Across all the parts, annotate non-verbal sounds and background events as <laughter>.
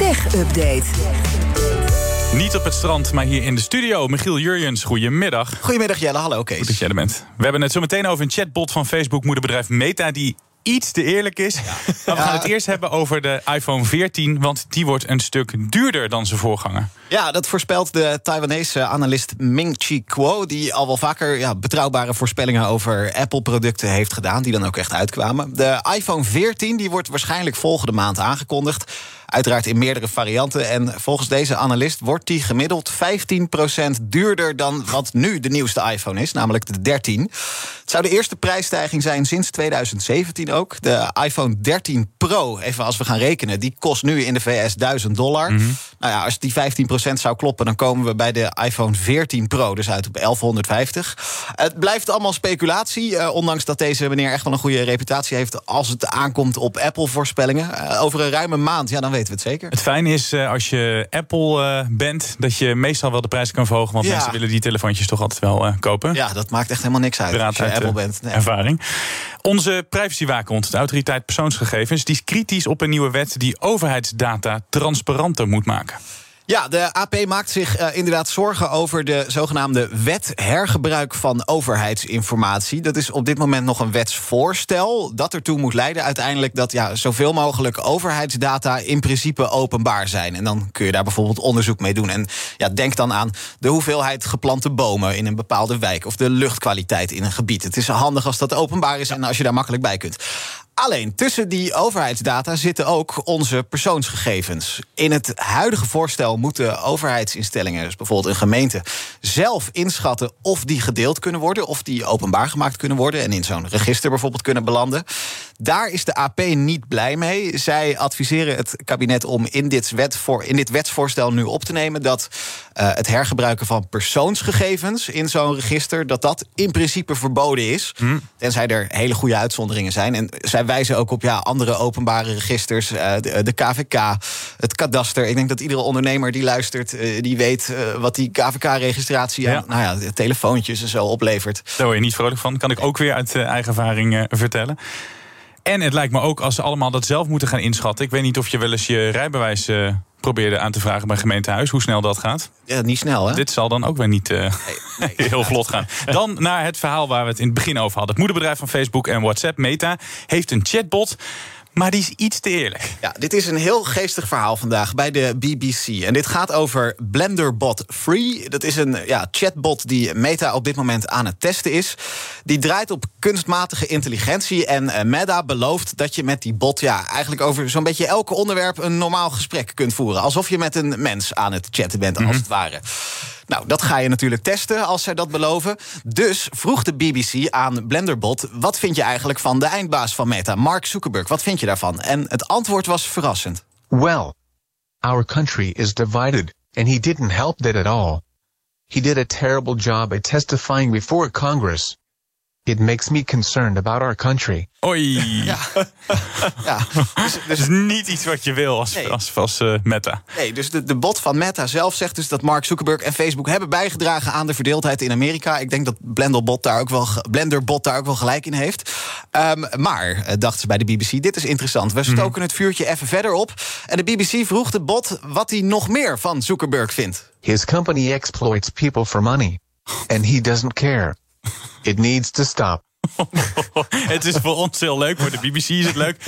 Tech Update. Niet op het strand, maar hier in de studio. Michiel Jurjens, goedemiddag. Goedemiddag Jelle, hallo Kees. Goed dat jij er bent. We hebben het zo meteen over een chatbot van Facebook moederbedrijf Meta... die iets te eerlijk is. Maar we gaan het eerst hebben over de iPhone 14... want die wordt een stuk duurder dan zijn voorganger. Ja, dat voorspelt de Taiwanese analist Ming-Chi Kuo... die al wel vaker ja, betrouwbare voorspellingen over Apple-producten heeft gedaan... die dan ook echt uitkwamen. De iPhone 14 die wordt waarschijnlijk volgende maand aangekondigd. Uiteraard in meerdere varianten. En volgens deze analist wordt die gemiddeld 15% duurder... dan wat nu de nieuwste iPhone is, namelijk de 13. Het zou de eerste prijsstijging zijn sinds 2017 ook. De iPhone 13 Pro, even als we gaan rekenen... die kost nu in de VS 1000 dollar. Nou ja, als die 15% zou kloppen, dan komen we bij de iPhone 14 Pro... dus uit op 1150. Het blijft allemaal speculatie, eh, ondanks dat deze meneer echt wel een goede reputatie heeft... als het aankomt op Apple-voorspellingen. Eh, over een ruime maand, ja, dan weten we het zeker. Het fijne is eh, als je Apple bent... dat je meestal wel de prijs kan verhogen... want Ja. mensen willen die telefoontjes toch altijd wel eh, kopen. Ja, dat maakt echt helemaal niks uit als je uit, Apple bent. Nee. Ervaring. Onze privacywaakhond, de autoriteit persoonsgegevens... die is kritisch op een nieuwe wet die overheidsdata transparanter moet maken. Ja, de AP maakt zich eh, inderdaad zorgen over de zogenaamde wet hergebruik van overheidsinformatie. Dat is op dit moment nog een wetsvoorstel dat ertoe moet leiden uiteindelijk dat ja, zoveel mogelijk overheidsdata in principe openbaar zijn. En dan kun je daar bijvoorbeeld onderzoek mee doen. En ja, denk dan aan de hoeveelheid geplante bomen in een bepaalde wijk of de luchtkwaliteit in een gebied. Het is handig als dat openbaar is en als je daar makkelijk bij kunt. Alleen tussen die overheidsdata zitten ook onze persoonsgegevens. In het huidige voorstel moeten overheidsinstellingen, dus bijvoorbeeld een gemeente, zelf inschatten of die gedeeld kunnen worden, of die openbaar gemaakt kunnen worden en in zo'n register bijvoorbeeld kunnen belanden. Daar is de AP niet blij mee. Zij adviseren het kabinet om in dit, wet voor, in dit wetsvoorstel nu op te nemen dat eh, het hergebruiken van persoonsgegevens in zo'n register, dat dat in principe verboden is. Tenzij er hele goede uitzonderingen zijn. En zij wijzen ook op ja, andere openbare registers, eh, de, de KVK, het kadaster. Ik denk dat iedere ondernemer die luistert, eh, die weet wat die KVK-registratie Ja. aan nou ja, telefoontjes en zo oplevert. Daar word je niet vrolijk van. Kan ik ook weer uit eigen ervaring vertellen. En het lijkt me ook als ze allemaal dat zelf moeten gaan inschatten. Ik weet niet of je wel eens je rijbewijs eh, probeerde aan te vragen bij gemeentehuis. Hoe snel dat gaat. Ja, niet snel, hè? Dit zal dan ook weer niet eh, <laughs> heel vlot gaan. Dan naar het verhaal waar we het in het begin over hadden. Het moederbedrijf van Facebook en WhatsApp, Meta, heeft een chatbot. Maar die is iets te eerlijk. Ja, dit is een heel geestig verhaal vandaag bij de BBC. En dit gaat over Blenderbot Free. Dat is een ja, chatbot die Meta op dit moment aan het testen is. Die draait op kunstmatige intelligentie. En eh, Meta belooft dat je met die bot ja, eigenlijk over zo'n beetje elke onderwerp een normaal gesprek kunt voeren. Alsof je met een mens aan het chatten bent, als het ware. Nou, dat ga je natuurlijk testen als zij dat beloven. Dus vroeg de BBC aan Blenderbot... wat vind je eigenlijk van de eindbaas van Meta, Mark Zuckerberg? Wat vind je daarvan? En het antwoord was verrassend. Well, our country is divided, and he didn't help that at all. He did a terrible job at testifying before Congress. It makes me concerned about our country. Oei. Ja, <laughs> ja. Dus, Dat dus, is niet iets wat je wil als, Nee. als, als eh, Meta. nee, dus de, de bot van Meta zelf zegt dus dat Mark Zuckerberg en Facebook hebben bijgedragen aan de verdeeldheid in Amerika. Ik denk dat Blenderbot daar ook wel, Blenderbot daar ook wel gelijk in heeft. Ehm, maar, eh, dachten ze bij de BBC, dit is interessant. We stoken het vuurtje even verder op. En de BBC vroeg de bot wat hij nog meer van Zuckerberg vindt. His company exploits people for money, and he doesn't care. It needs to stop. <laughs> het is voor ons heel leuk, voor de BBC is het leuk.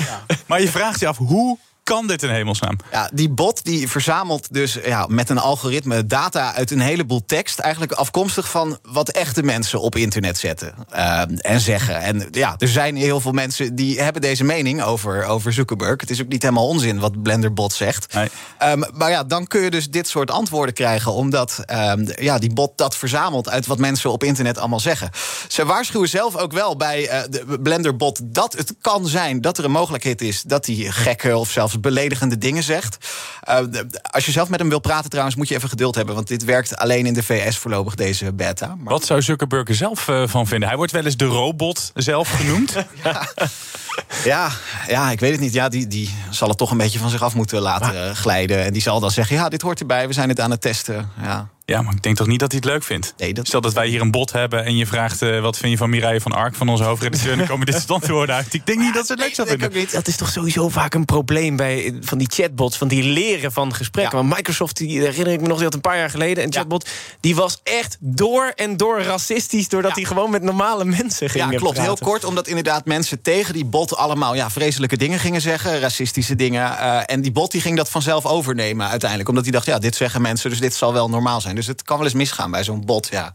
Maar je vraagt je af, hoe kan dit in hemelsnaam? Ja, die bot die verzamelt dus ja, met een algoritme data uit een heleboel tekst. Eigenlijk afkomstig van wat echte mensen op internet zetten eh, en zeggen. En ja, er zijn heel veel mensen die hebben deze mening over, over Zuckerberg. Het is ook niet helemaal onzin wat Blenderbot zegt. Nee. Ehm, maar ja, dan kun je dus dit soort antwoorden krijgen, omdat ehm, ja, die bot dat verzamelt uit wat mensen op internet allemaal zeggen. Ze waarschuwen zelf ook wel bij eh, de Blenderbot dat het kan zijn dat er een mogelijkheid is dat hij gekke of zelfs beledigende dingen zegt. Eh, als je zelf met hem wil praten, trouwens, moet je even geduld hebben, want dit werkt alleen in de VS voorlopig deze beta. Maar Wat zou Zuckerberg er zelf eh, van vinden? Hij wordt wel eens de robot zelf genoemd. <laughs> ja, ja, ik weet het niet. Ja, die, die zal het toch een beetje van zich af moeten laten eh, glijden. En die zal dan zeggen: ja, dit hoort erbij. We zijn het aan het testen. Ja. Ja, maar ik denk toch niet dat hij het leuk vindt. Nee, dat- Stel dat wij hier een bot hebben en je vraagt... eh, wat vind je van Mireille van Ark, van onze hoofdredacteur... en dan komen dit soort antwoorden uit. Ik denk niet dat ze het leuk zou vinden. Dat is toch sowieso vaak een probleem bij eh, van die chatbots, van die leren van gesprekken. Ja. Want Microsoft, die herinner ik me nog, die had een paar jaar geleden een chatbot. Die was echt door en door racistisch, doordat Ja. hij gewoon met normale mensen ging Ja, klopt. Heel kort, omdat inderdaad mensen tegen die bot allemaal ja, vreselijke dingen gingen zeggen, racistische dingen. eh, en die bot die ging dat vanzelf overnemen uiteindelijk. Omdat hij dacht, ja, dit zeggen mensen, dus dit zal wel normaal zijn. Dus het kan wel eens misgaan bij zo'n bot, ja.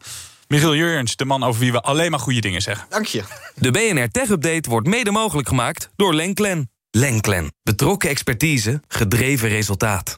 Michiel Jurjens, de man over wie we alleen maar goede dingen zeggen. Dank je. De BNR Tech Update wordt mede mogelijk gemaakt door Lenklen. Lenklen. Betrokken expertise, gedreven resultaat.